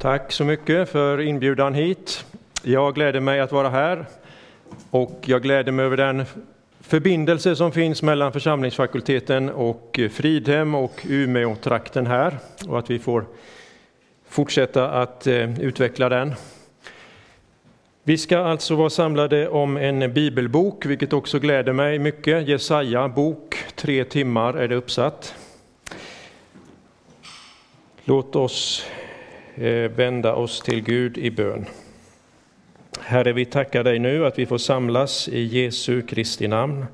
Tack så mycket för inbjudan hit. Jag gläder mig att vara här och jag gläder mig över den förbindelse som finns mellan församlingsfakulteten och Fridhem och Umeå-trakten här och att vi får fortsätta att eh, utveckla den. Vi ska alltså vara samlade om en bibelbok, vilket också gläder mig mycket. Jesaja bok, tre timmar är det uppsatt. Låt oss Eh, vända oss till Gud i bön. Herre, vi tackar dig nu att vi får samlas i Jesu Kristi namn.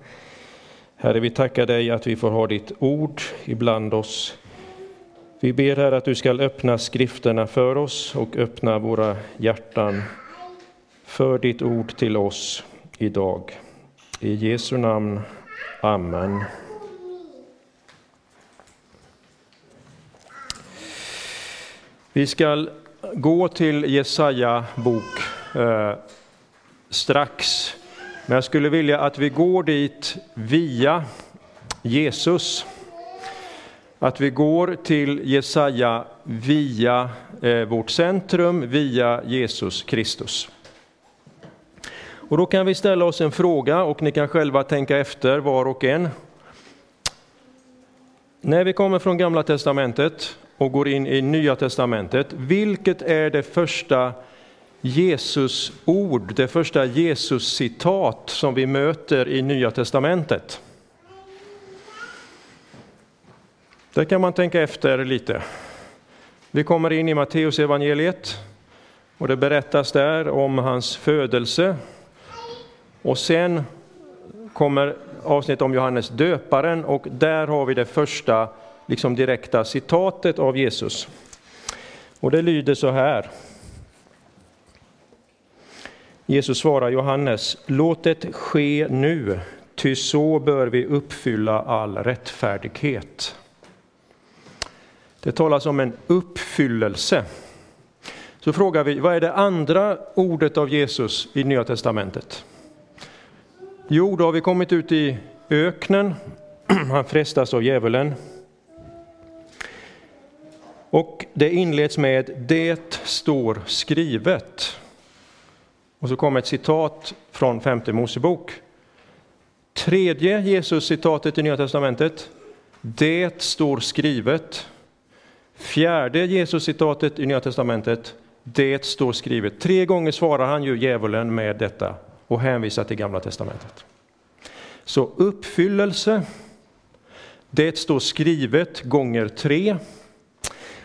Herre, vi tackar dig att vi får ha ditt ord ibland oss. Vi ber här att du ska öppna skrifterna för oss och öppna våra hjärtan för ditt ord till oss idag. I Jesu namn. Amen. Vi ska gå till Jesaja bok eh, strax. Men jag skulle vilja att vi går dit via Jesus. Att vi går till Jesaja via eh, vårt centrum, via Jesus Kristus. Och då kan vi ställa oss en fråga och ni kan själva tänka efter var och en. När vi kommer från Gamla Testamentet och går in i Nya Testamentet, vilket är det första Jesus ord, det första Jesus citat som vi möter i Nya Testamentet? Där kan man tänka efter lite. Vi kommer in i Matteus evangeliet och det berättas där om hans födelse. Och sen kommer avsnitt om Johannes döparen och där har vi det första liksom direkta citatet av Jesus. Och det lyder så här. Jesus svarar Johannes, låt det ske nu, ty så bör vi uppfylla all rättfärdighet. Det talas om en uppfyllelse. Så frågar vi, vad är det andra ordet av Jesus i Nya Testamentet? Jo, då har vi kommit ut i öknen. Han frestas av djävulen. Och det inleds med Det står skrivet. Och så kommer ett citat från femte Mosebok. Tredje Jesus-citatet i Nya Testamentet. Det står skrivet. Fjärde Jesus-citatet i Nya Testamentet. Det står skrivet. Tre gånger svarar han ju djävulen med detta och hänvisar till Gamla Testamentet. Så uppfyllelse, det står skrivet gånger tre.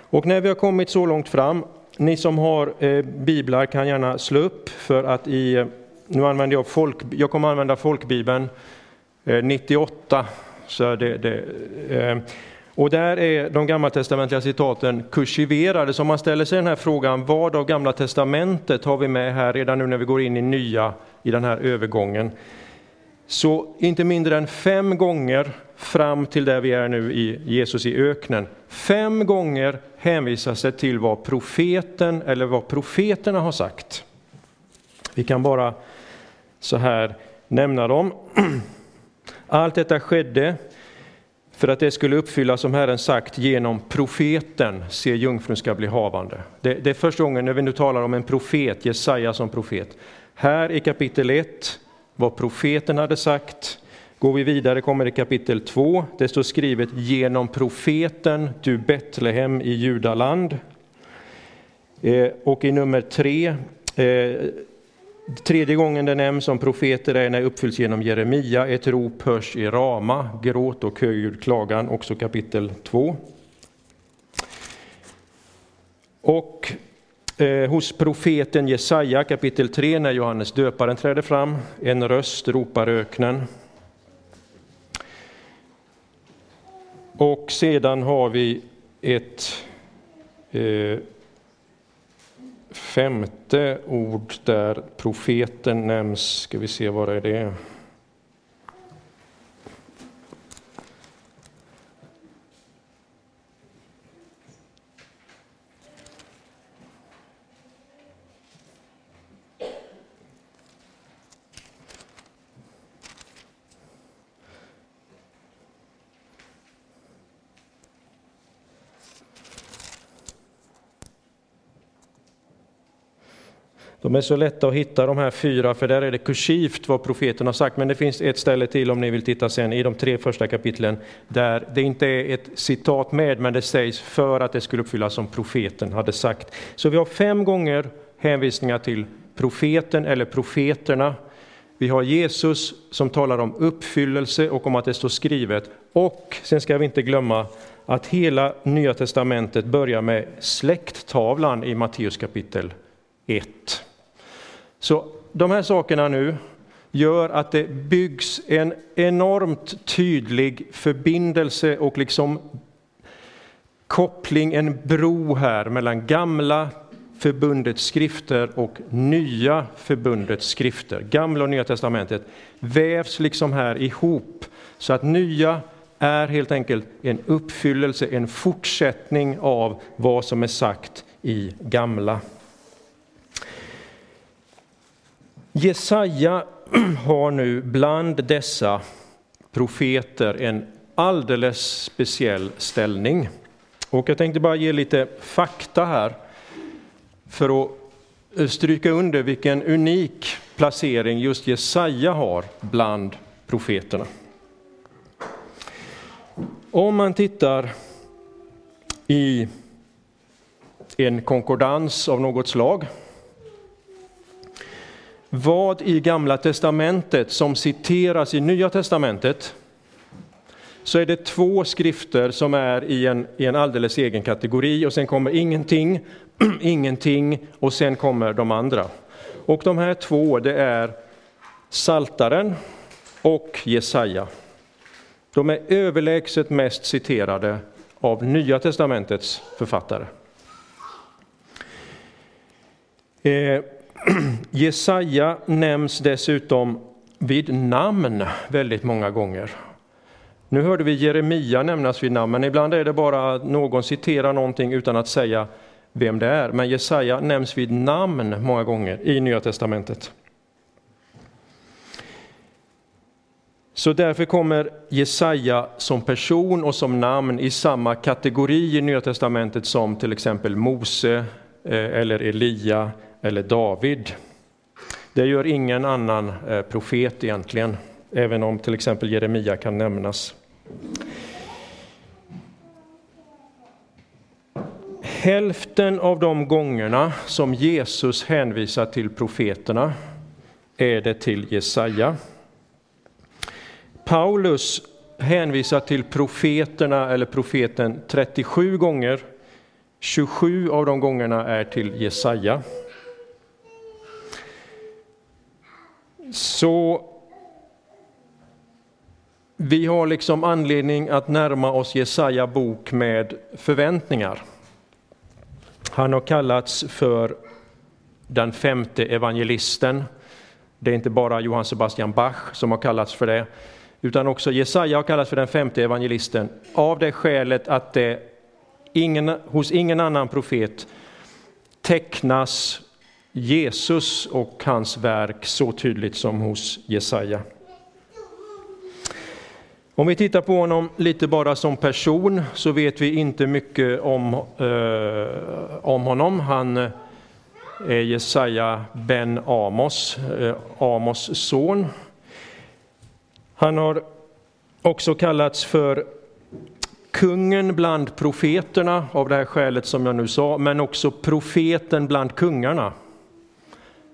Och när vi har kommit så långt fram, ni som har eh, biblar kan gärna slå upp för att i, eh, nu använder jag folk, jag kommer använda folkbibeln eh, 98. Så det, det eh, och där är de gammaltestamentliga citaten kursiverade, så om man ställer sig den här frågan, vad av Gamla Testamentet har vi med här redan nu när vi går in i nya, i den här övergången? Så inte mindre än fem gånger fram till där vi är nu i Jesus i öknen, fem gånger hänvisas det till vad profeten eller vad profeterna har sagt. Vi kan bara så här nämna dem. Allt detta skedde för att det skulle uppfyllas som Herren sagt genom profeten, se jungfrun ska bli havande. Det, det, är första gången när vi nu talar om en profet, Jesaja som profet. Här i kapitel 1, vad profeten hade sagt. Går vi vidare kommer det kapitel 2, det står skrivet genom profeten, du Betlehem i Judaland. Eh, och i nummer 3, eh, Tredje gången det nämns om profeter är när det uppfylls genom Jeremia, ett rop hörs i Rama, gråt och högljudd klagan, också kapitel 2. Och eh, hos profeten Jesaja kapitel 3 när Johannes döparen träder fram, en röst ropar öknen. Och sedan har vi ett eh, femte ord där profeten nämns, ska vi se vad är det? De är så lätta att hitta de här fyra, för där är det kursivt vad profeten har sagt. Men det finns ett ställe till om ni vill titta sen i de tre första kapitlen, där det inte är ett citat med, men det sägs för att det skulle uppfyllas som profeten hade sagt. Så vi har fem gånger hänvisningar till profeten eller profeterna. Vi har Jesus som talar om uppfyllelse och om att det står skrivet. Och sen ska vi inte glömma att hela Nya Testamentet börjar med släkttavlan i Matteus kapitel 1. Så de här sakerna nu gör att det byggs en enormt tydlig förbindelse och liksom koppling, en bro här mellan gamla förbundets skrifter och nya förbundets skrifter. Gamla och nya testamentet vävs liksom här ihop så att nya är helt enkelt en uppfyllelse, en fortsättning av vad som är sagt i gamla. Jesaja har nu bland dessa profeter en alldeles speciell ställning. Och jag tänkte bara ge lite fakta här för att eh, stryka under vilken unik placering just Jesaja har bland profeterna. Om man tittar i en konkordans av något slag vad i Gamla testamentet som citeras i Nya testamentet så är det två skrifter som är i en, i en alldeles egen kategori och sen kommer ingenting, ingenting och sen kommer de andra. Och de här två det är Saltaren och Jesaja. De är överlägset mest citerade av Nya testamentets författare. Eh, Jesaja nämns dessutom vid namn väldigt många gånger. Nu hörde vi Jeremia nämnas vid namn, men ibland är det bara att någon citerar någonting utan att säga vem det är. Men Jesaja nämns vid namn många gånger i Nya testamentet. Så därför kommer Jesaja som person och som namn i samma kategori i Nya testamentet som till exempel Mose eh, eller Elia eller David. Det gör ingen annan eh, profet egentligen, även om till exempel Jeremia kan nämnas. Hälften av de gångerna som Jesus hänvisar till profeterna är det till Jesaja. Paulus hänvisar till profeterna eller profeten 37 gånger. 27 av de gångerna är till Jesaja. Så vi har liksom anledning att närma oss Jesaja bok med förväntningar. Han har kallats för den femte evangelisten. Det är inte bara Johann Sebastian Bach som har kallats för det, utan också Jesaja har kallats för den femte evangelisten av det skälet att det ingen, hos ingen annan profet tecknas Jesus och hans verk så tydligt som hos Jesaja. Om vi tittar på honom lite bara som person så vet vi inte mycket om, eh, om honom. Han eh, är Jesaja ben Amos, eh, Amos son. Han har också kallats för kungen bland profeterna av det här skälet som jag nu sa, men också profeten bland kungarna.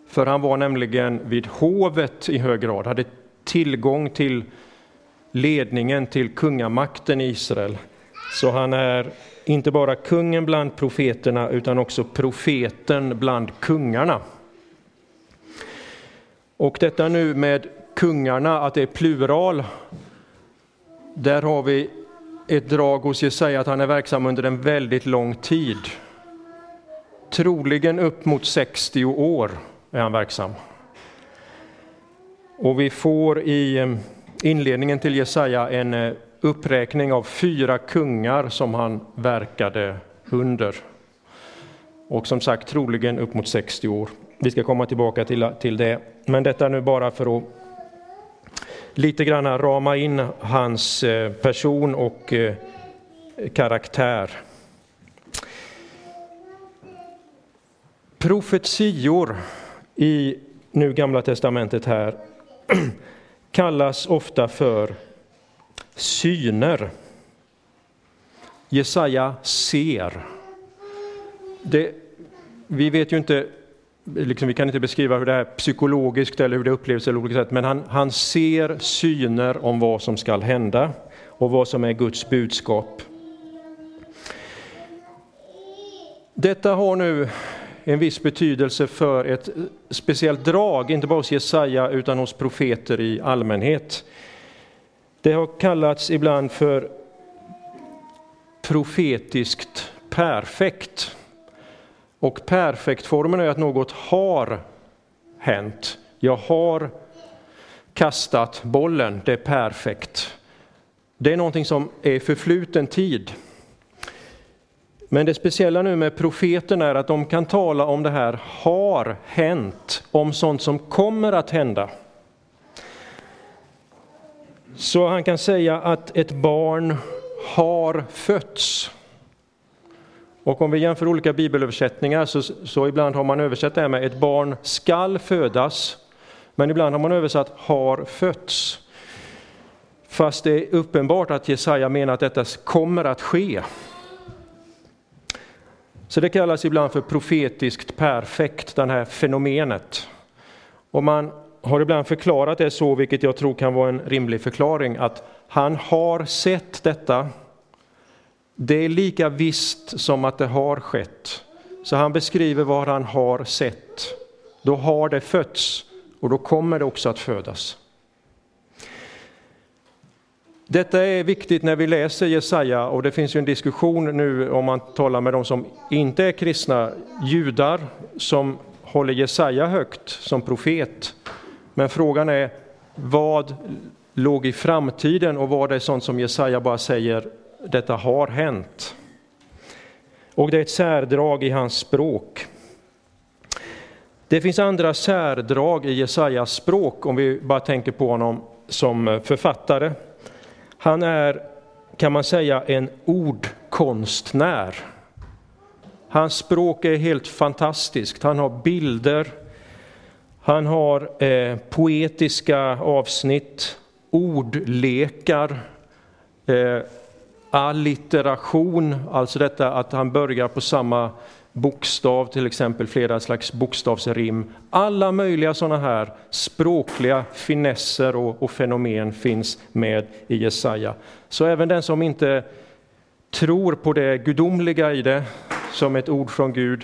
För han var nämligen vid hovet i hög grad, hade tillgång till ledningen till kungamakten i Israel. Så han är inte bara kungen bland profeterna utan också profeten bland kungarna. Och detta nu med kungarna, att det är plural, där har vi ett drag hos Jesaja att han är verksam under en väldigt lång tid. Troligen upp mot 60 år är han verksam. Och vi får i eh, inledningen till Jesaja en eh, uppräkning av fyra kungar som han verkade under. Och som sagt troligen upp mot 60 år. Vi ska komma tillbaka till, till det. Men detta nu bara för att lite grann rama in hans eh, person och karaktär. Profetior i nu Gamla Testamentet här kallas ofta för syner. Jesaja ser. Det, vi vet ju inte, liksom, vi kan inte beskriva hur det är psykologiskt eller hur det upplevs eller olika sätt, men han, han ser syner om vad som skall hända och vad som är Guds budskap. Detta har nu en viss betydelse för ett speciellt drag, inte bara hos Jesaja utan hos profeter i allmänhet. Det har kallats ibland för profetiskt perfekt. Och perfektformen är att något har hänt. Jag har kastat bollen, det är perfekt. Det är någonting som är förfluten tid. Men det speciella nu med profeterna är att de kan tala om det här har hänt, om sånt som kommer att hända. Så han kan säga att ett barn har fötts. Och om vi jämför olika bibelöversättningar så, så ibland har man översatt det här med ett barn skall födas, men ibland har man översatt har fötts. Fast det är uppenbart att Jesaja menar att detta kommer att ske. Så det kallas ibland för profetiskt perfekt, det här fenomenet. Och man har ibland förklarat det så, vilket jag tror kan vara en rimlig förklaring, att han har sett detta. Det är lika visst som att det har skett. Så han beskriver vad han har sett. Då har det fötts och då kommer det också att födas. Detta är viktigt när vi läser Jesaja och det finns ju en diskussion nu om man talar med de som inte är kristna, judar som håller Jesaja högt som profet. Men frågan är vad låg i framtiden och vad är sånt som Jesaja bara säger, detta har hänt. Och det är ett särdrag i hans språk. Det finns andra särdrag i Jesajas språk om vi bara tänker på honom som författare. Han är, kan man säga, en ordkonstnär. Hans språk är helt fantastiskt. Han har bilder, han har eh, poetiska avsnitt, ordlekar, eh, allitteration, alltså detta att han börjar på samma bokstav, till exempel flera slags bokstavsrim. Alla möjliga sådana här språkliga finesser och, och, fenomen finns med i Jesaja. Så även den som inte tror på det gudomliga i det, som ett ord från Gud,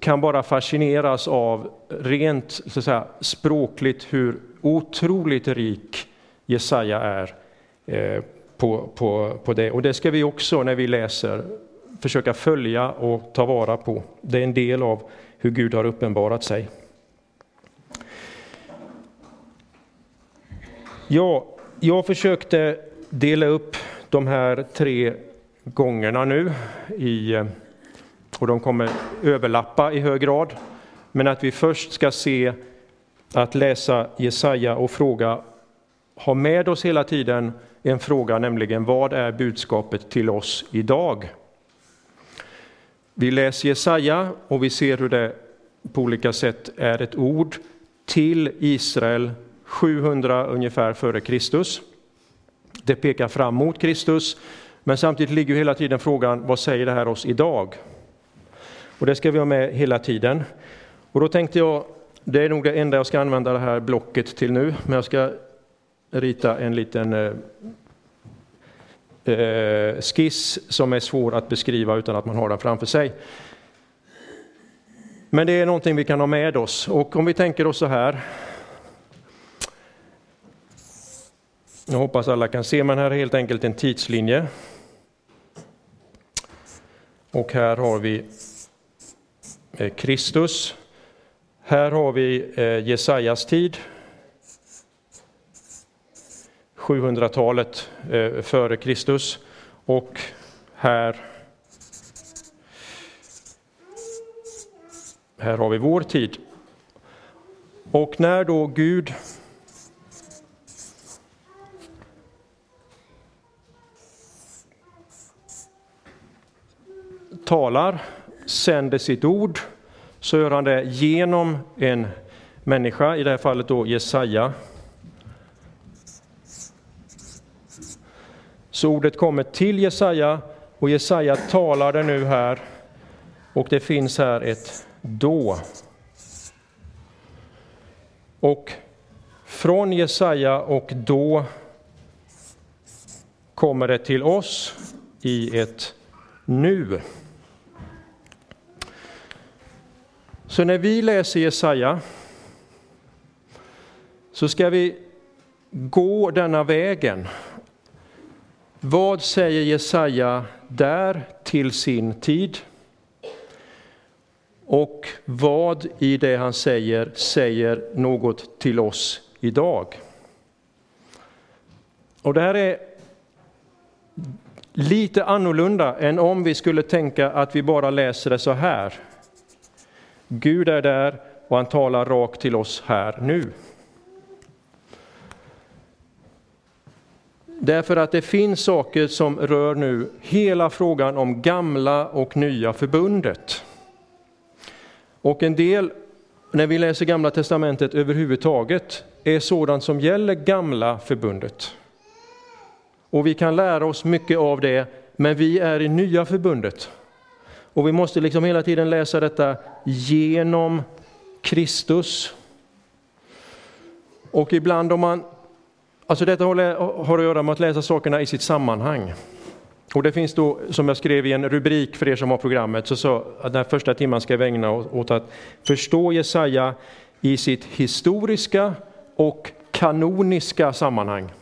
kan bara fascineras av rent så att säga, språkligt hur otroligt rik Jesaja är eh, på, på, på det. Och det ska vi också när vi läser försöka följa och ta vara på. Det är en del av hur Gud har uppenbarat sig. Ja, jag försökte dela upp de här tre gångerna nu i, eh, och de kommer överlappa i hög grad. Men att vi först ska se att läsa Jesaja och fråga, ha med oss hela tiden en fråga, nämligen vad är budskapet till oss idag? Vi läser Jesaja och vi ser hur det på olika sätt är ett ord till Israel 700 ungefär före Kristus. Det pekar fram mot Kristus, men samtidigt ligger hela tiden frågan vad säger det här oss idag? Och det ska vi ha med hela tiden. Och då tänkte jag, det är nog det enda jag ska använda det här blocket till nu, men jag ska rita en liten eh, eh, skiss som är svår att beskriva utan att man har den framför sig. Men det är någonting vi kan ha med oss. Och om vi tänker oss så här. Jag hoppas alla kan se, men här är helt enkelt en tidslinje. Och här har vi eh, Kristus. Här har vi eh, Jesajas tid, 700-talet eh, före Kristus. Och här, här har vi vår tid. Och när då Gud talar, sänder sitt ord, så gör han det genom en människa, i det här fallet då Jesaja. Så ordet kommer till Jesaja och Jesaja talar det nu här och det finns här ett då. Och från Jesaja och då kommer det till oss i ett nu. Så när vi läser Jesaja så ska vi gå denna vägen. Vad säger Jesaja där till sin tid? Och vad i det han säger säger något till oss idag? Och det här är lite annorlunda än om vi skulle tänka att vi bara läser det så här. Gud är där och han talar rakt till oss här nu. Därför att det finns saker som rör nu hela frågan om gamla och nya förbundet. Och en del, när vi läser Gamla Testamentet överhuvudtaget, är sådant som gäller gamla förbundet. Och vi kan lära oss mycket av det, men vi är i nya förbundet. Och vi måste liksom hela tiden läsa detta genom Kristus. Och ibland om man, alltså detta har att göra med att läsa sakerna i sitt sammanhang. Och det finns då, som jag skrev i en rubrik för er som har programmet, så sa att den första timman ska vi ägna åt att förstå Jesaja i sitt historiska och kanoniska sammanhang.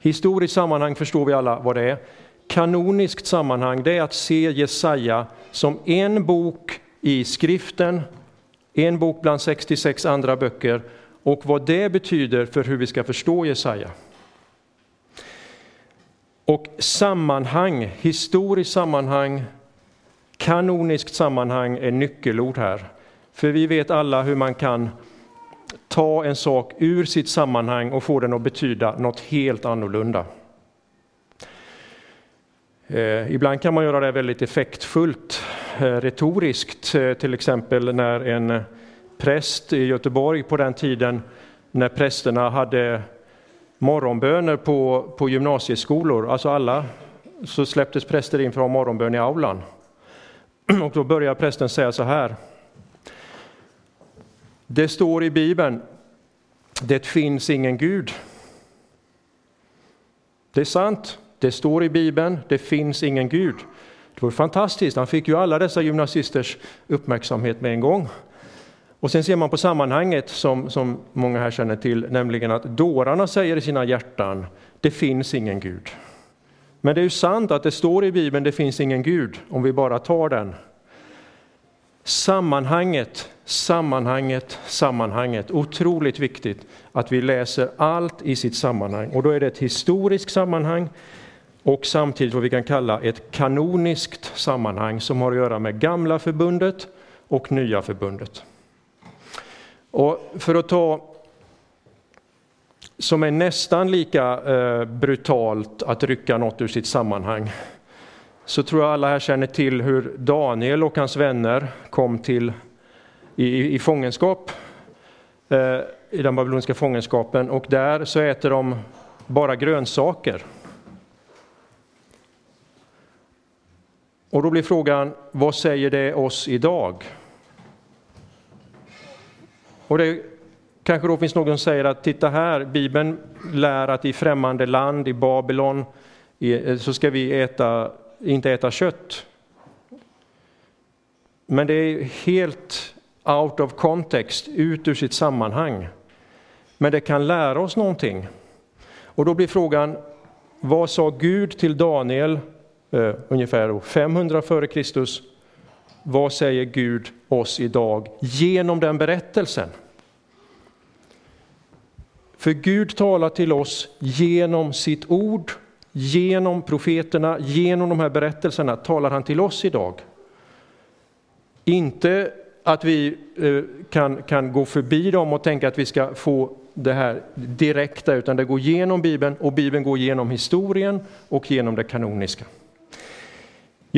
Historiskt sammanhang förstår vi alla vad det är. Kanoniskt sammanhang, det är att se Jesaja som en bok i skriften, en bok bland 66 andra böcker och vad det betyder för hur vi ska förstå Jesaja. Och sammanhang, historiskt sammanhang, kanoniskt sammanhang är nyckelord här. För vi vet alla hur man kan ta en sak ur sitt sammanhang och få den att betyda något helt annorlunda. Eh, ibland kan man göra det väldigt effektfullt, eh, retoriskt, eh, till exempel när en präst i Göteborg på den tiden när prästerna hade morgonböner på, på gymnasieskolor, alltså alla, så släpptes präster in för att ha morgonbön i aulan. Och då börjar prästen säga så här. Det står i Bibeln, det finns ingen Gud. Det är sant, det står i Bibeln, det finns ingen Gud. Det var fantastiskt, han fick ju alla dessa gymnasisters uppmärksamhet med en gång. Och sen ser man på sammanhanget som, som många här känner till, nämligen att dårarna säger i sina hjärtan, det finns ingen Gud. Men det är ju sant att det står i Bibeln, det finns ingen Gud, om vi bara tar den. Sammanhanget, sammanhanget, sammanhanget. Otroligt viktigt att vi läser allt i sitt sammanhang. Och då är det ett historiskt sammanhang och samtidigt vad vi kan kalla ett kanoniskt sammanhang som har att göra med gamla förbundet och nya förbundet. Och för att ta som är nästan lika eh, brutalt att rycka något ur sitt sammanhang så tror jag alla här känner till hur Daniel och hans vänner kom till i, i fångenskap eh, i den babyloniska fångenskapen och där så äter de bara grönsaker. Och då blir frågan, vad säger det oss idag? Och det kanske då finns någon som säger att titta här, Bibeln lär att i främmande land, i Babylon, eh, så ska vi äta, inte äta kött. Men det är helt out of context, ut ur sitt sammanhang. Men det kan lära oss någonting. Och då blir frågan, vad sa Gud till Daniel eh, ungefär 500 före Kristus vad säger Gud oss idag genom den berättelsen? För Gud talar till oss genom sitt ord, genom profeterna, genom de här berättelserna talar han till oss idag. Inte att vi eh, kan, kan gå förbi dem och tänka att vi ska få det här direkta, utan det går genom Bibeln och Bibeln går genom historien och genom det kanoniska.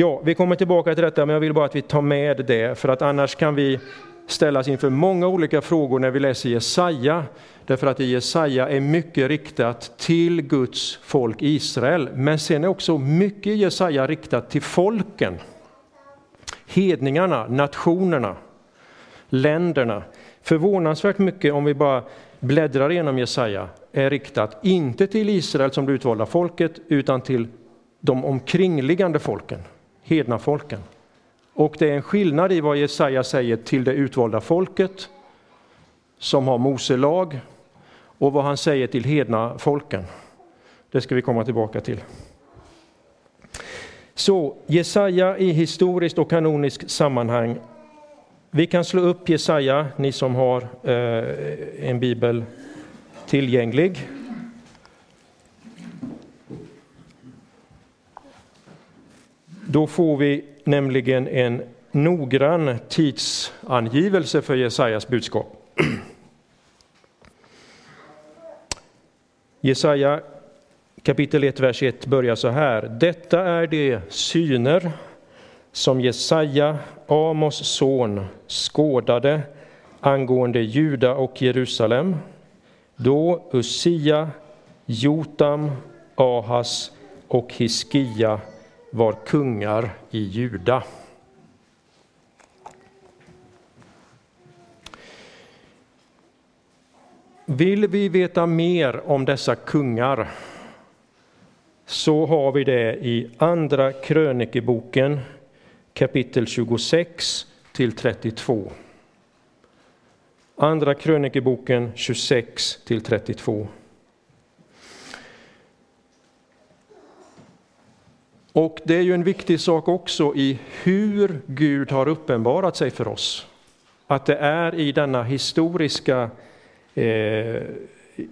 Ja, vi kommer tillbaka till detta, men jag vill bara att vi tar med det, för att annars kan vi ställas inför många olika frågor när vi läser Jesaja, därför att i Jesaja är mycket riktat till Guds folk Israel, men sen är också mycket i Jesaja riktat till folken, hedningarna, nationerna, länderna. Förvånansvärt mycket, om vi bara bläddrar igenom Jesaja, är riktat inte till Israel som det utvalda folket, utan till de omkringliggande folken, hedna folken. Och det är en skillnad i vad Jesaja säger till det utvalda folket, som har Mose lag, och vad han säger till hedna folken. Det ska vi komma tillbaka till. Så Jesaja i historiskt och kanoniskt sammanhang. Vi kan slå upp Jesaja, ni som har eh, en bibel tillgänglig. Då får vi nämligen en noggrann tidsangivelse för Jesajas budskap. Jesaja kapitel 1, vers 1 börjar så här. Detta är de syner som Jesaja, Amos son, skådade angående Juda och Jerusalem då Ussia, Jotam, Ahas och Hiskia var kungar i Juda. Vill vi veta mer om dessa kungar så har vi det i Andra krönikeboken kapitel 26 till 32. Andra krönikeboken 26 till 32. Och det är ju en viktig sak också i hur Gud har uppenbarat sig för oss. Att det är i denna historiska, eh,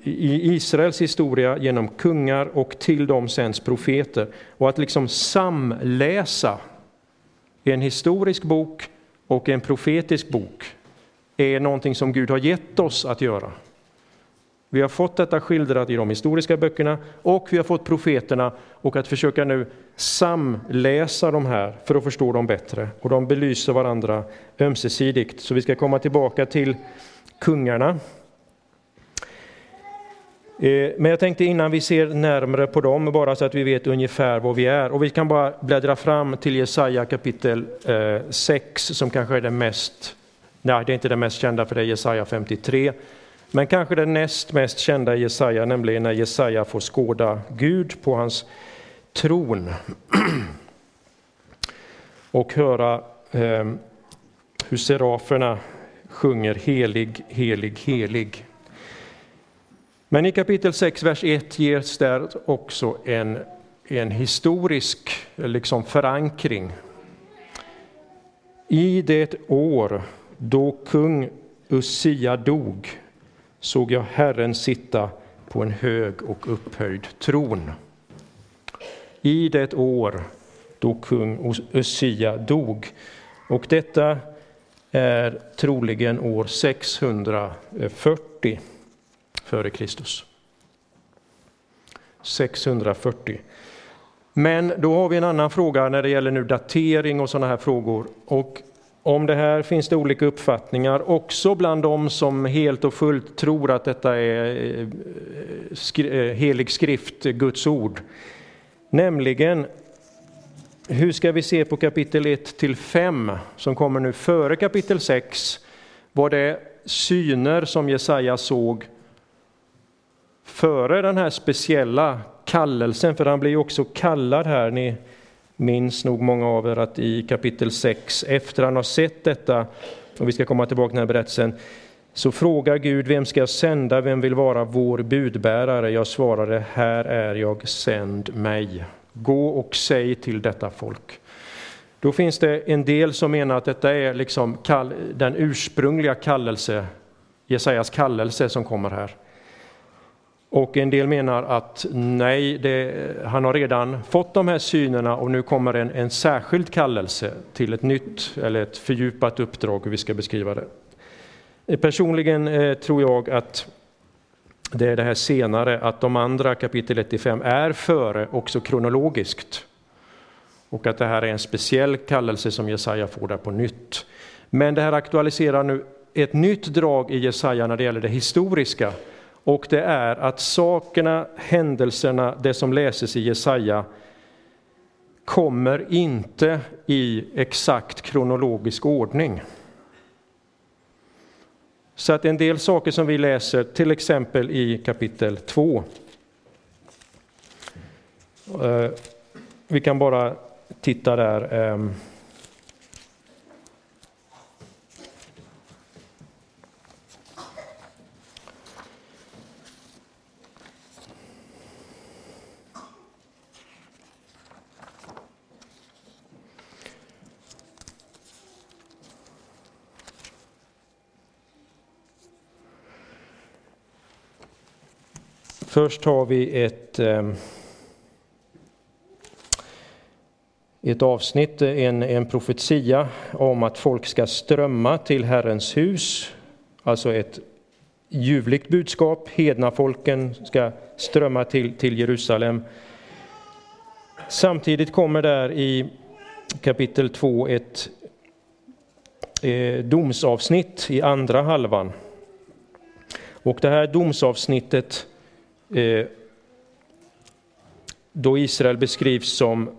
i Israels historia genom kungar och till dem sänds profeter. Och att liksom samläsa en historisk bok och en profetisk bok är någonting som Gud har gett oss att göra. Vi har fått detta skildrat i de historiska böckerna och vi har fått profeterna och att försöka nu samläsa de här för att förstå dem bättre. Och de belyser varandra ömsesidigt. Så vi ska komma tillbaka till kungarna. Eh, men jag tänkte innan vi ser närmre på dem, bara så att vi vet ungefär var vi är. Och vi kan bara bläddra fram till Jesaja kapitel eh, 6 som kanske är det mest, nej det är inte det mest kända för det är Jesaja 53. Men kanske den näst mest kända i Jesaja, nämligen när Jesaja får skåda Gud på hans tron. Och höra eh, hur seraferna sjunger helig, helig, helig. Men i kapitel 6, vers 1 ges där också en, en historisk liksom förankring. I det år då kung Ussia dog såg jag Herren sitta på en hög och upphöjd tron. I det år då kung Ussia dog. Och detta är troligen år 640 före Kristus. 640. Men då har vi en annan fråga när det gäller nu datering och sådana här frågor. Och om det här finns det olika uppfattningar, också bland de som helt och fullt tror att detta är eh, eh, helig skrift, Guds ord. Nämligen, hur ska vi se på kapitel 1 till 5 som kommer nu före kapitel 6? Var det syner som Jesaja såg före den här speciella kallelsen? För han blir ju också kallad här. Ni minns nog många av er att i kapitel 6, efter han har sett detta, och vi ska komma tillbaka till den här berättelsen, så frågar Gud, vem ska jag sända, vem vill vara vår budbärare? Jag svarade, här är jag, sänd mig. Gå och säg till detta folk. Då finns det en del som menar att detta är liksom den ursprungliga kallelse, Jesajas kallelse som kommer här. Och en del menar att nej, det, han har redan fått de här synerna och nu kommer en, en särskild kallelse till ett nytt eller ett fördjupat uppdrag, hur vi ska beskriva det. Personligen eh, tror jag att det är det här senare, att de andra kapitel 1-5 är före också kronologiskt. och att det här är en speciell kallelse som Jesaja får där på nytt. Men det här aktualiserar nu ett nytt drag i Jesaja när det gäller det historiska och det är att sakerna, händelserna, det som läses i Jesaja kommer inte i exakt kronologisk ordning. Så att en del saker som vi läser, till exempel i kapitel 2. Eh, vi kan bara titta där. Ehm, Först har vi ett, ehm, ett avsnitt, en, en profetia om att folk ska strömma till Herrens hus. Alltså ett ljuvligt budskap. Hedna folken ska strömma till, till Jerusalem. Samtidigt kommer där i kapitel 2 ett eh, domsavsnitt i andra halvan. Och det här domsavsnittet Eh, Eh, då Israel beskrivs som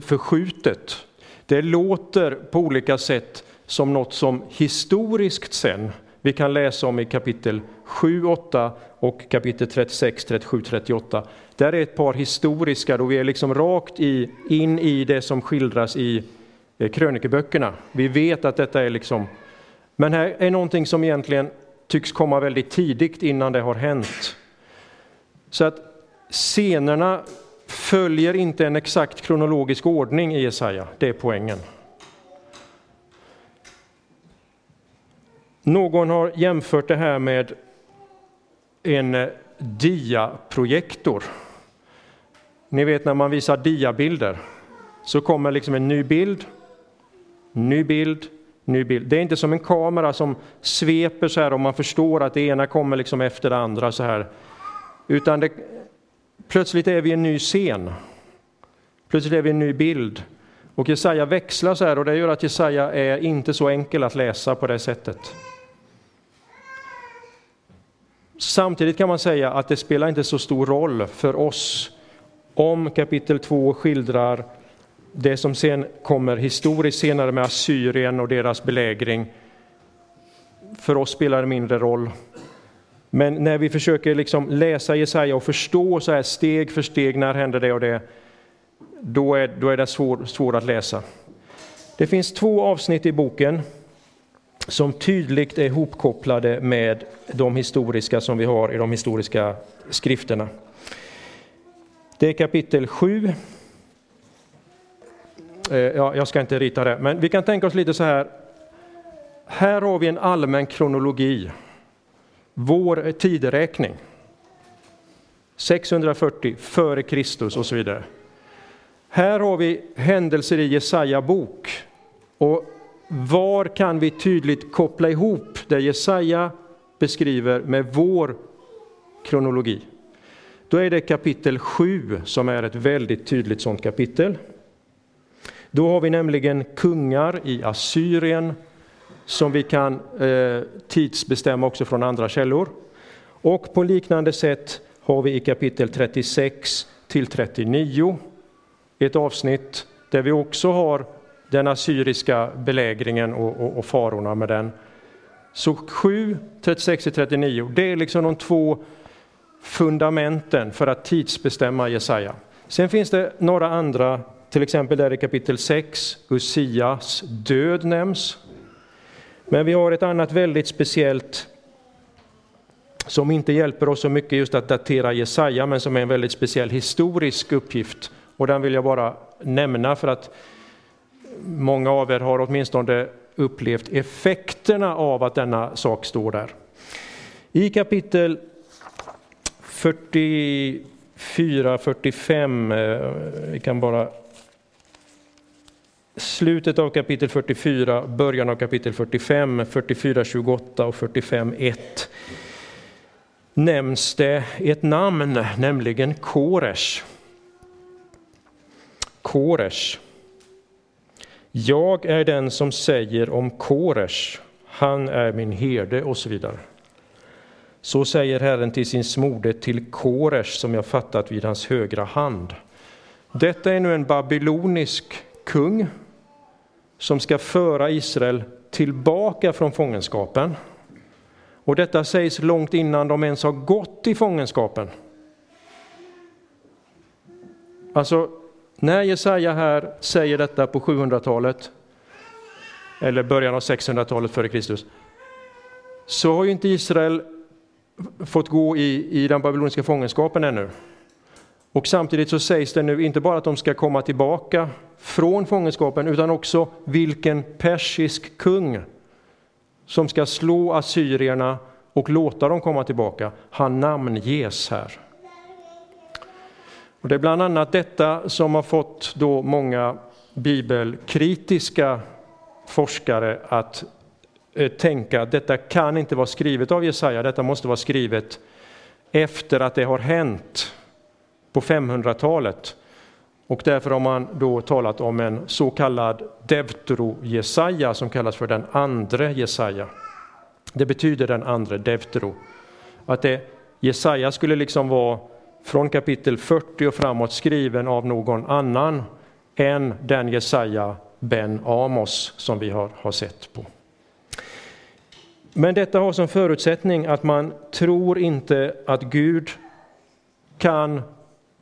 förskjutet. Det låter på olika sätt som något som historiskt sen vi kan läsa om i kapitel 7, 8 och kapitel 36, 37, 38. Där är ett par historiska, då vi är liksom rakt i, in i det som skildras i eh, krönikeböckerna. Vi vet att detta är liksom, men här är någonting som egentligen tycks komma väldigt tidigt innan det har hänt. Så att scenerna följer inte en exakt kronologisk ordning i Jesaja, det är poängen. Någon har jämfört det här med en eh, diaprojektor. Ni vet när man visar diabilder så kommer liksom en ny bild, ny bild, ny bild. Det är inte som en kamera som sveper så här och man förstår att det ena kommer liksom efter det andra så här. Utan det, plötsligt är vi i en ny scen. Plötsligt är vi i en ny bild. Och Jesaja växlar så här och det gör att Jesaja är inte så enkel att läsa på det sättet. Samtidigt kan man säga att det spelar inte så stor roll för oss om kapitel 2 skildrar det som sen kommer historiskt senare med Assyrien och deras belägring. För oss spelar det mindre roll. Men när vi försöker liksom läsa Jesaja och förstå så här steg för steg, när händer det och det, då är, då är det svårt svår att läsa. Det finns två avsnitt i boken som tydligt är hopkopplade med de historiska som vi har i de historiska skrifterna. Det är kapitel 7. Eh, ja, jag ska inte rita det, men vi kan tänka oss lite så här. Här har vi en allmän kronologi vår tideräkning. 640 före Kristus och så vidare. Här har vi händelser i Jesaja bok. Och var kan vi tydligt koppla ihop det Jesaja beskriver med vår kronologi? Då är det kapitel 7 som är ett väldigt tydligt sådant kapitel. Då har vi nämligen kungar i Assyrien, som vi kan eh, tidsbestämma också från andra källor. Och på liknande sätt har vi i kapitel 36 till 39 ett avsnitt där vi också har den assyriska belägringen och, och, och farorna med den. Så 7, 36 till 39, det är liksom de två fundamenten för att tidsbestämma Jesaja. Sen finns det några andra, till exempel där i kapitel 6, Usias död nämns. Men vi har ett annat väldigt speciellt som inte hjälper oss så mycket just att datera Jesaja, men som är en väldigt speciell historisk uppgift. Och den vill jag bara nämna för att många av er har åtminstone upplevt effekterna av att denna sak står där. I kapitel 44, 45, eh, vi kan bara slutet av kapitel 44, början av kapitel 45, 44, 28 och 45, 1 nämns det ett namn, nämligen Koresh. Koresh. Jag är den som säger om Koresh, han är min herde och så vidare. Så säger Herren till sin smorde till Koresh som jag fattat vid hans högra hand. Detta är nu en babylonisk kung som ska föra Israel tillbaka från fångenskapen. Och detta sägs långt innan de ens har gått i fångenskapen. Alltså, när Jesaja här säger detta på 700-talet, eller början av 600-talet före Kristus, så har ju inte Israel fått gå i, i den babyloniska fångenskapen ännu. Och samtidigt så sägs det nu inte bara att de ska komma tillbaka från fångenskapen utan också vilken persisk kung som ska slå assyrierna och låta dem komma tillbaka. Han namnges här. Och det är bland annat detta som har fått då många bibelkritiska forskare att eh, tänka att detta kan inte vara skrivet av Jesaja, detta måste vara skrivet efter att det har hänt på 500-talet. Och därför har man då talat om en så kallad Deutero-Jesaja som kallas för den andre Jesaja. Det betyder den andre Deutero. Att det, Jesaja skulle liksom vara från kapitel 40 och framåt skriven av någon annan än den Jesaja ben Amos som vi har, har sett på. Men detta har som förutsättning att man tror inte att Gud kan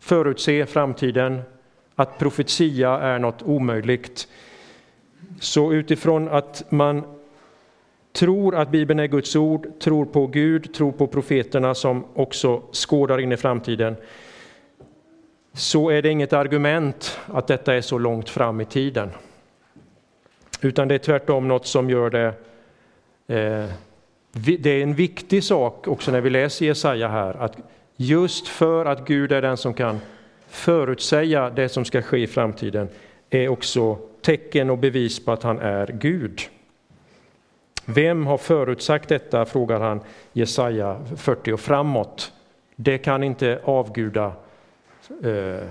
förutse framtiden, att profetia är något omöjligt. Så utifrån att man tror att Bibeln är Guds ord, tror på Gud, tror på profeterna som också skådar in i framtiden, så är det inget argument att detta är så långt fram i tiden. Utan det är tvärtom något som gör det eh, det är en viktig sak också när vi läser Jesaja här, att just för att Gud är den som kan förutsäga det som ska ske i framtiden, är också tecken och bevis på att han är Gud. Vem har förutsagt detta, frågar han Jesaja 40 och framåt. Det kan inte avguda, eh,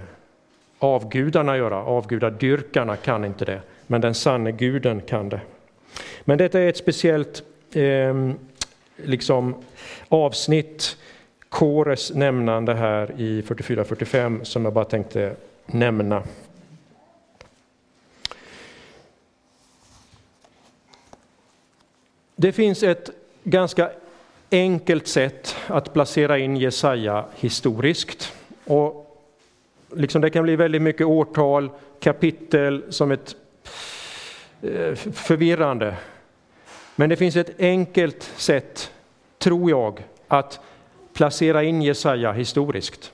avgudarna göra, avgudadyrkarna kan inte det, men den sanne guden kan det. Men detta är ett speciellt eh, liksom avsnitt, Kores nämnande här i 44-45 som jag bara tänkte nämna. Det finns ett ganska enkelt sätt att placera in Jesaja historiskt. Och liksom det kan bli väldigt mycket årtal, kapitel som ett eh, förvirrande. Men det finns ett enkelt sätt, tror jag, att placera in Jesaja historiskt.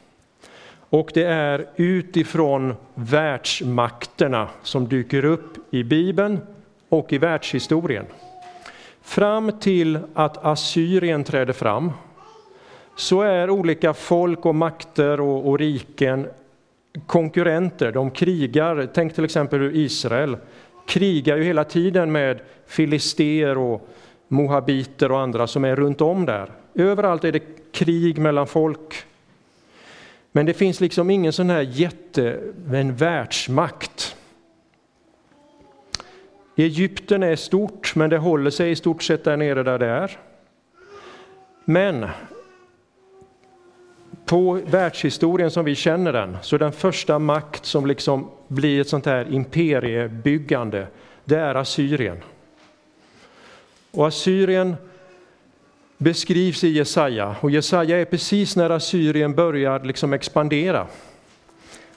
Och det är utifrån världsmakterna som dyker upp i Bibeln och i världshistorien. Fram till att Assyrien träder fram så är olika folk och makter och, och riken konkurrenter, de krigar. Tänk till exempel hur Israel krigar ju hela tiden med filister och mohabiter och andra som är runt om där. Överallt är det krig mellan folk. Men det finns liksom ingen sån här jätte, en världsmakt Egypten är stort, men det håller sig i stort sett där nere där det är. Men på världshistorien som vi känner den, så den första makt som liksom blir ett sånt här imperiebyggande, det är Assyrien. Och Assyrien beskrivs i Jesaja, och Jesaja är precis när Assyrien börjar liksom expandera.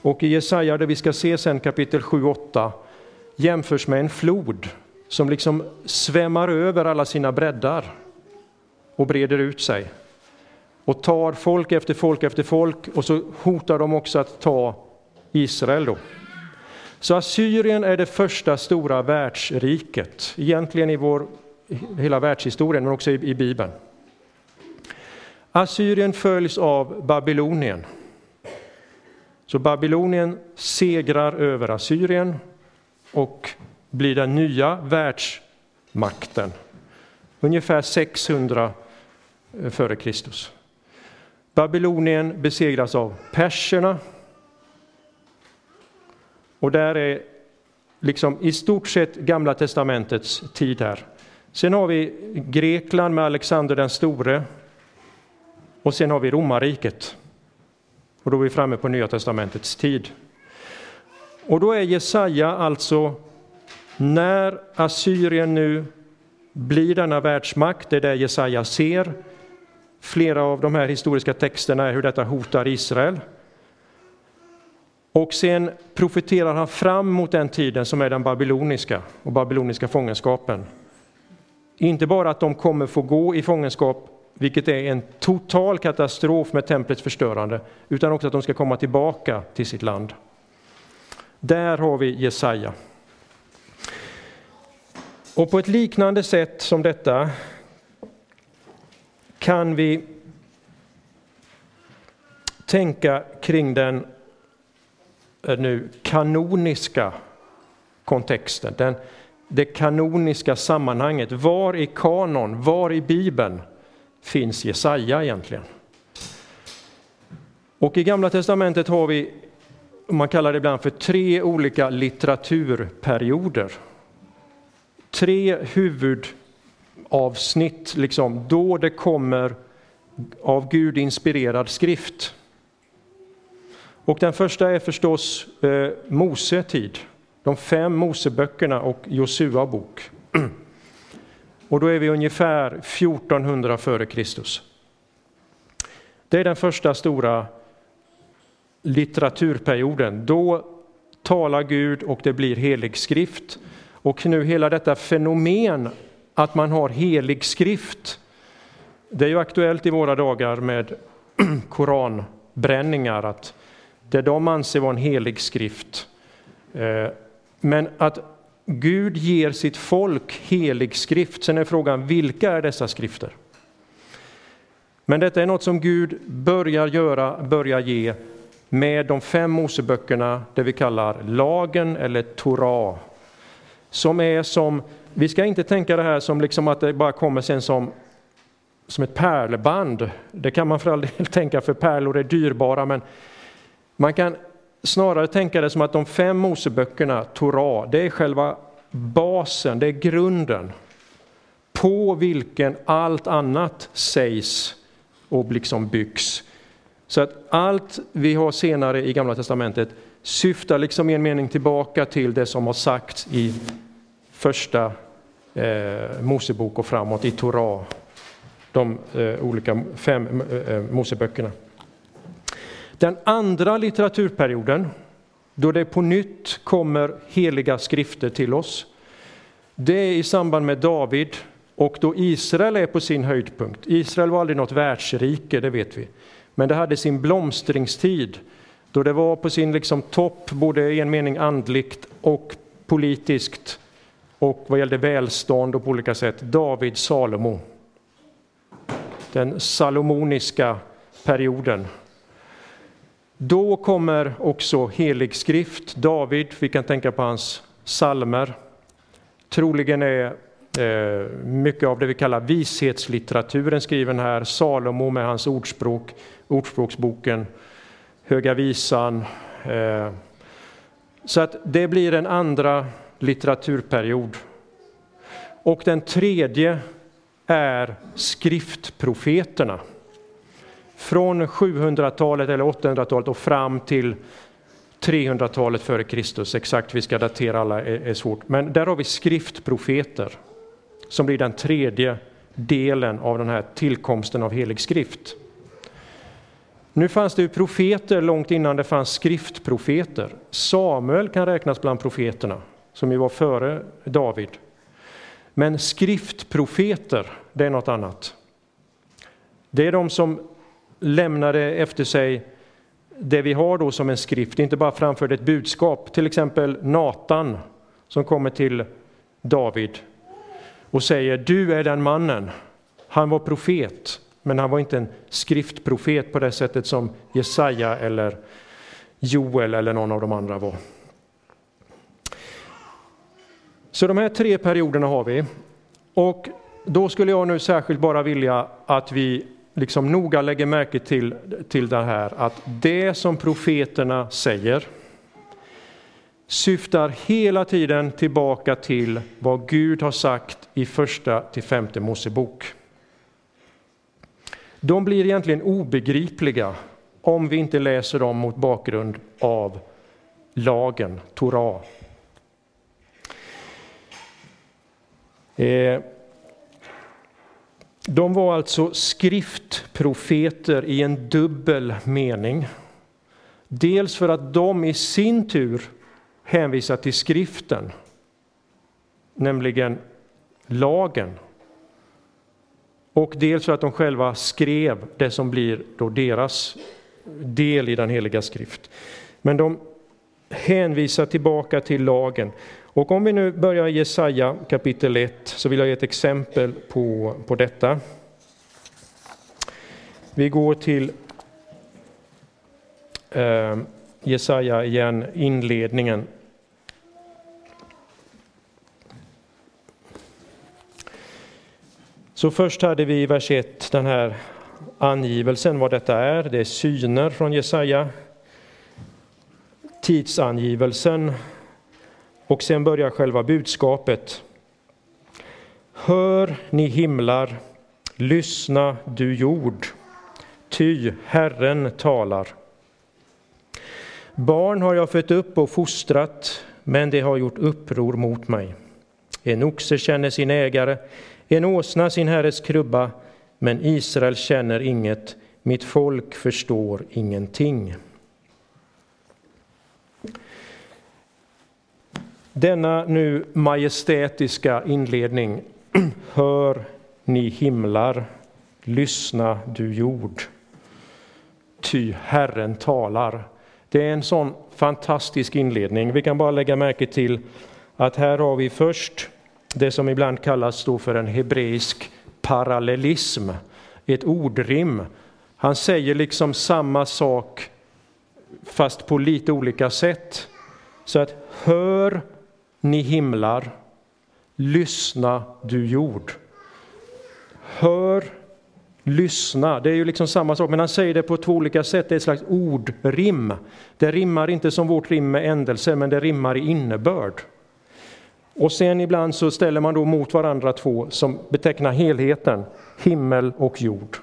Och i Jesaja, det vi ska se sen kapitel 7-8, jämförs med en flod som liksom svämmar över alla sina breddar och breder ut sig och tar folk efter folk efter folk och så hotar de också att ta Israel då. Så Assyrien är det första stora världsriket, egentligen i vår hela världshistorien men också i, i Bibeln. Assyrien följs av Babylonien. Så Babylonien segrar över Assyrien och blir den nya världsmakten. Ungefär 600 eh, före Kristus. Babylonien besegras av perserna. Och där är liksom i stort sett Gamla testamentets tid här. Sen har vi Grekland med Alexander den store och sen har vi romarriket. Och då är vi framme på Nya testamentets tid. Och då är Jesaja alltså, när Assyrien nu blir denna världsmakt, det är det Jesaja ser. Flera av de här historiska texterna är hur detta hotar Israel. Och sen profeterar han fram mot den tiden som är den babyloniska och babyloniska fångenskapen. Inte bara att de kommer få gå i fångenskap, vilket är en total katastrof med templets förstörande, utan också att de ska komma tillbaka till sitt land. Där har vi Jesaja. Och på ett liknande sätt som detta kan vi tänka kring den eh, nu kanoniska kontexten, den, det kanoniska sammanhanget. Var i kanon, var i Bibeln finns Jesaja egentligen? Och i Gamla testamentet har vi, man kallar det ibland för tre olika litteraturperioder. Tre huvudavsnitt, liksom, då det kommer av Gud inspirerad skrift. Och den första är förstås eh, Mose tid, de fem Moseböckerna och Josua bok. Och då är vi ungefär 1400 före Kristus. Det är den första stora litteraturperioden. Då talar Gud och det blir helig skrift. Och nu hela detta fenomen att man har helig skrift, det är ju aktuellt i våra dagar med koranbränningar, att det de anser vara en helig skrift. Eh, men att Gud ger sitt folk helig skrift. Sen är frågan, vilka är dessa skrifter? Men detta är något som Gud börjar göra, börjar ge med de fem Moseböckerna, det vi kallar lagen eller Torah. Som är som, vi ska inte tänka det här som liksom att det bara kommer sen som, som ett pärlband. Det kan man för all del tänka, för pärlor är dyrbara, men man kan snarare tänka det som att de fem Moseböckerna, Torah, det är själva basen, det är grunden på vilken allt annat sägs och liksom byggs. Så att allt vi har senare i Gamla Testamentet syftar liksom i en mening tillbaka till det som har sagts i första eh, Mosebok och framåt i Torah, de eh, olika fem eh, eh Moseböckerna. Den andra litteraturperioden, då det på nytt kommer heliga skrifter till oss, det är i samband med David och då Israel är på sin höjdpunkt. Israel var aldrig något världsrike, det vet vi. Men det hade sin blomstringstid då det var på sin liksom topp, både i en mening andligt och politiskt och vad gällde välstånd och på olika sätt. David Salomo. Den salomoniska perioden. Då kommer också helig skrift. David, vi kan tänka på hans salmer. Troligen är eh, mycket av det vi kallar vishetslitteraturen skriven här. Salomo med hans ordspråk, Ordspråksboken, Höga visan. Eh. Så att det blir en andra litteraturperiod. Och den tredje är skriftprofeterna. Från 700-talet eller 800-talet och fram till 300-talet före Kristus. Exakt vi ska datera alla är, är svårt. Men där har vi skriftprofeter som blir den tredje delen av den här tillkomsten av helig skrift. Nu fanns det ju profeter långt innan det fanns skriftprofeter. Samuel kan räknas bland profeterna, som ju var före David. Men skriftprofeter, det är något annat. Det är de som lämnade efter sig det vi har då som en skrift, inte bara framförde ett budskap. Till exempel Natan som kommer till David och säger du är den mannen. Han var profet, men han var inte en skriftprofet på det sättet som Jesaja eller Joel eller någon av de andra var. Så de här tre perioderna har vi. Och då skulle jag nu särskilt bara vilja att vi liksom noga lägger märke till, till det här att det som profeterna säger syftar hela tiden tillbaka till vad Gud har sagt i första till femte Mosebok. De blir egentligen obegripliga om vi inte läser dem mot bakgrund av lagen, Torah. Eh, de var alltså skriftprofeter i en dubbel mening. Dels för att de i sin tur hänvisar till skriften, nämligen lagen. Och dels för att de själva skrev det som blir då deras del i den heliga skrift. Men de hänvisar tillbaka till lagen. Och om vi nu börjar i Jesaja kapitel 1 så vill jag ge ett exempel på, på detta. Vi går till eh, Jesaja igen, inledningen. Så först hade vi i vers 1 den här angivelsen vad detta är. Det är syner från Jesaja. Tidsangivelsen och sen börjar själva budskapet. Hör ni himlar, lyssna du jord, ty Herren talar. Barn har jag fött upp och fostrat, men det har gjort uppror mot mig. En oxe känner sin ägare, en åsna sin herres krubba, men Israel känner inget, mitt folk förstår ingenting. Denna nu majestätiska inledning, hör ni himlar, lyssna du jord, ty Herren talar. Det är en sån fantastisk inledning. Vi kan bara lägga märke till att här har vi först det som ibland kallas då för en hebreisk parallellism, ett ordrim. Han säger liksom samma sak fast på lite olika sätt. Så att hör ni himlar, lyssna du jord. Hör, lyssna, det är ju liksom samma sak, men han säger det på två olika sätt, det är ett slags ordrim. Det rimmar inte som vårt rim med ändelse, men det rimmar i innebörd. Och sen ibland så ställer man då mot varandra två som betecknar helheten, himmel och jord.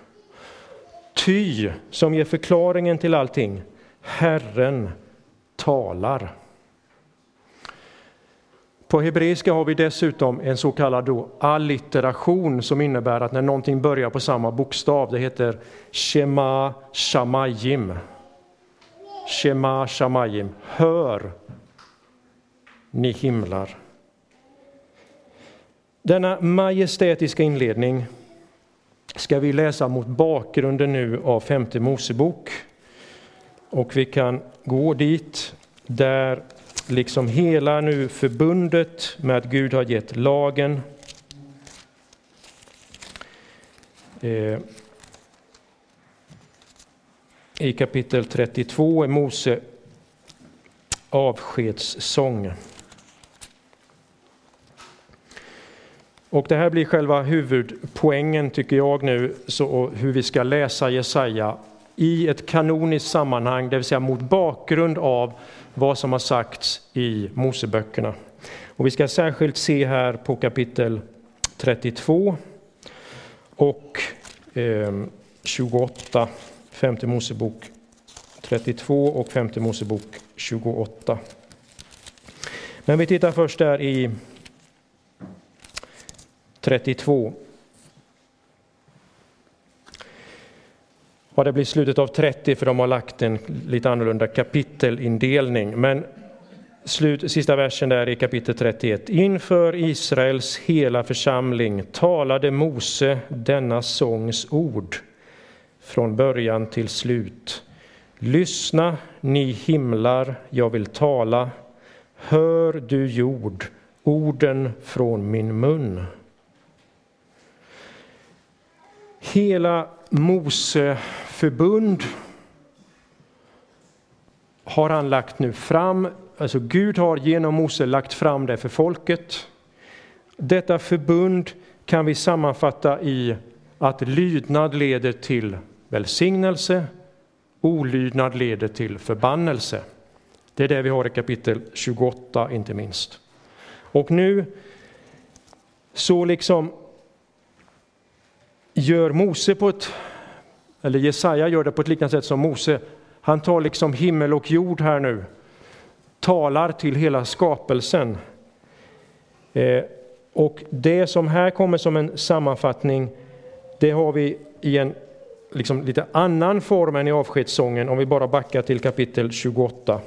Ty, som ger förklaringen till allting, Herren talar. På hebreiska har vi dessutom en så kallad då allitteration som innebär att när någonting börjar på samma bokstav, det heter Shema Shamayim. Shema Shamayim, hör ni himlar. Denna majestätiska inledning ska vi läsa mot bakgrunden nu av femte Mosebok. Och vi kan gå dit där liksom hela nu förbundet med att Gud har gett lagen eh, i kapitel 32 är Mose avskedssång. Och det här blir själva huvudpoängen tycker jag nu, så hur vi ska läsa Jesaja i ett kanoniskt sammanhang, det vill säga mot bakgrund av vad som har sagts i Moseböckerna. Och vi ska särskilt se här på kapitel 32 och eh, 28, femte Mosebok 32 och femte Mosebok 28. Men vi tittar först där i 32. Ja, det blir slutet av 30 för de har lagt en lite annorlunda kapitelindelning. Men slut, sista versen där i kapitel 31. Inför Israels hela församling talade Mose denna sångs ord från början till slut. Lyssna, ni himlar, jag vill tala. Hör du jord, orden från min mun. Hela Mose förbund har han lagt nu fram, alltså Gud har genom Mose lagt fram det för folket. Detta förbund kan vi sammanfatta i att lydnad leder till välsignelse, olydnad leder till förbannelse. Det är det vi har i kapitel 28 inte minst. Och nu så liksom gör Mose på ett, eller Jesaja gör det på ett liknande sätt som Mose. Han tar liksom himmel och jord här nu, talar till hela skapelsen. Eh, och det som här kommer som en sammanfattning, det har vi i en liksom lite annan form än i avskedssången om vi bara backar till kapitel 28.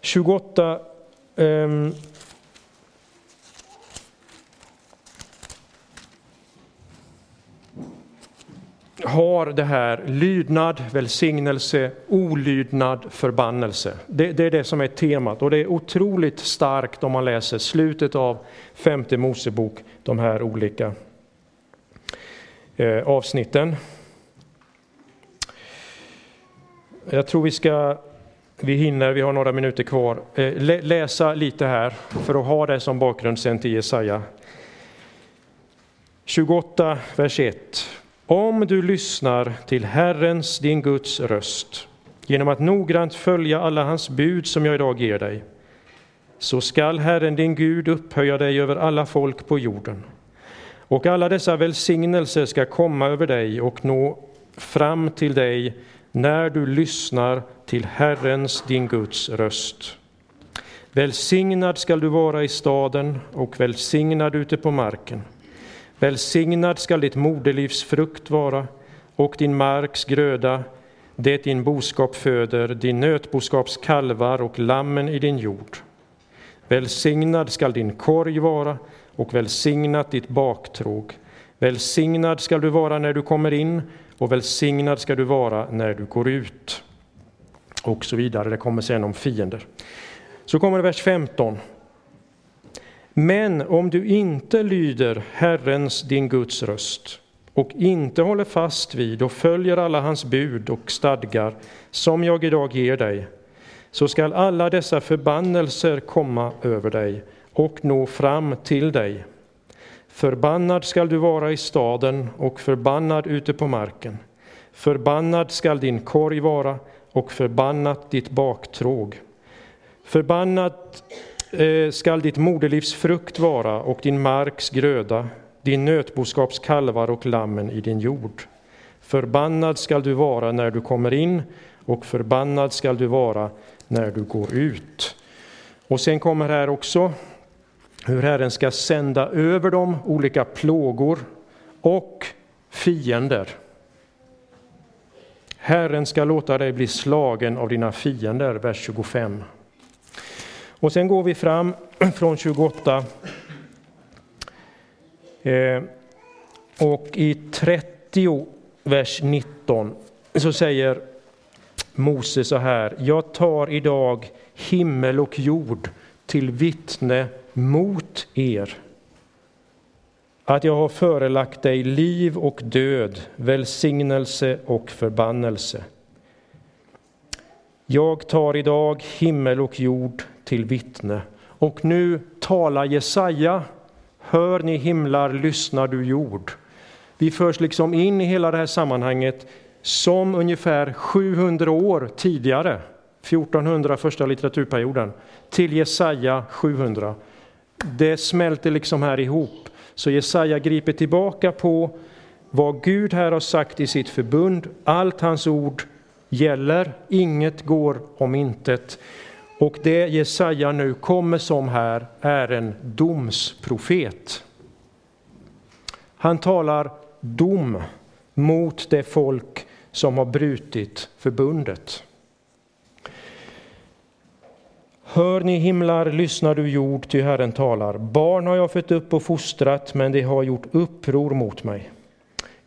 28 eh, har det här lydnad, välsignelse, olydnad, förbannelse. Det, det, är det som är temat och det är otroligt starkt om man läser slutet av femte Mosebok, de här olika eh, avsnitten. Jag tror vi ska, vi hinner, vi har några minuter kvar, eh, läsa lite här för att ha det som bakgrund sen till Jesaja. 28, vers 1. Om du lyssnar till Herrens, din Guds röst, genom att noggrant följa alla hans bud som jag idag ger dig, så skall Herren din Gud upphöja dig över alla folk på jorden. Och alla dessa välsignelser ska komma över dig och nå fram till dig när du lyssnar till Herrens, din Guds röst. Välsignad skall du vara i staden och välsignad ute på marken. Välsignad skall ditt moderlivs frukt vara och din marks gröda, det din boskap föder, din nötboskaps kalvar och lammen i din jord. Välsignad skall din korg vara och välsignat ditt baktråg. Välsignad skall du vara när du kommer in och välsignad skall du vara när du går ut. Och så vidare, det kommer sen om fiender. Så kommer vers 15. Men om du inte lyder Herrens, din Guds röst och inte håller fast vid och följer alla hans bud och stadgar som jag idag ger dig, så skall alla dessa förbannelser komma över dig och nå fram till dig. Förbannad skall du vara i staden och förbannad ute på marken. Förbannad skall din korg vara och förbannat ditt baktråg. Förbannat Eh, skall ditt moderlivs frukt vara och din marks gröda, din nötboskaps kalvar och lammen i din jord. Förbannad skall du vara när du kommer in och förbannad skall du vara när du går ut. Och sen kommer här också hur Herren ska sända över dem olika plågor och fiender. Herren ska låta dig bli slagen av dina fiender, vers 25. Och sen går vi fram från 28 eh, och i 30 vers 19 så säger Mose så här, jag tar idag himmel och jord till vittne mot er att jag har förelagt dig liv och död, välsignelse och förbannelse. Jag tar idag himmel och jord till vittne. Och nu talar Jesaja, hör ni himlar, lyssnar du jord. Vi förs liksom in i hela det här sammanhanget som ungefär 700 år tidigare, 1400 första litteraturperioden, till Jesaja 700. Det smälter liksom här ihop. Så Jesaja griper tillbaka på vad Gud här har sagt i sitt förbund. Allt hans ord gäller, inget går om intet. Och det Jesaja nu kommer som här är en domsprofet. Han talar dom mot det folk som har brutit förbundet. Hör ni himlar, lyssnar du jord, ty Herren talar. Barn har jag fött upp och fostrat, men de har gjort uppror mot mig.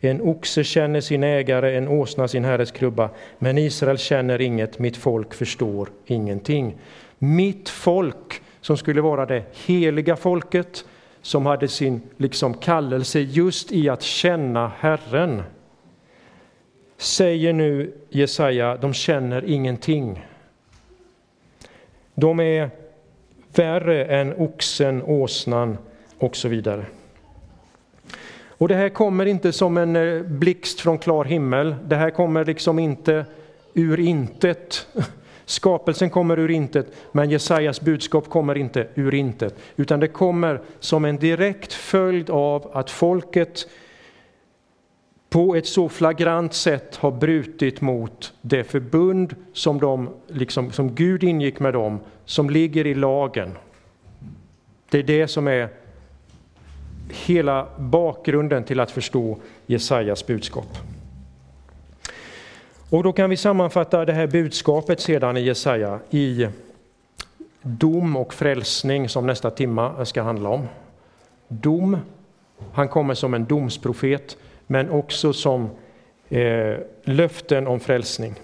En oxe känner sin ägare, en åsna sin herres krubba. men Israel känner inget, mitt folk förstår ingenting. Mitt folk, som skulle vara det heliga folket, som hade sin liksom kallelse just i att känna Herren, säger nu Jesaja, de känner ingenting. De är värre än oxen, åsnan och så vidare. Och det här kommer inte som en eh, blixt från klar himmel. Det här kommer liksom inte ur intet, Skapelsen kommer ur intet, men Jesajas budskap kommer inte ur intet, utan det kommer som en direkt följd av att folket på ett så flagrant sätt har brutit mot det förbund som, de, liksom, som Gud ingick med dem, som ligger i lagen. Det är det som är hela bakgrunden till att förstå Jesajas budskap. Och då kan vi sammanfatta det här budskapet sedan i Jesaja i dom och frälsning som nästa timma ska handla om. Dom, han kommer som en domsprofet men också som eh, löften om frälsning.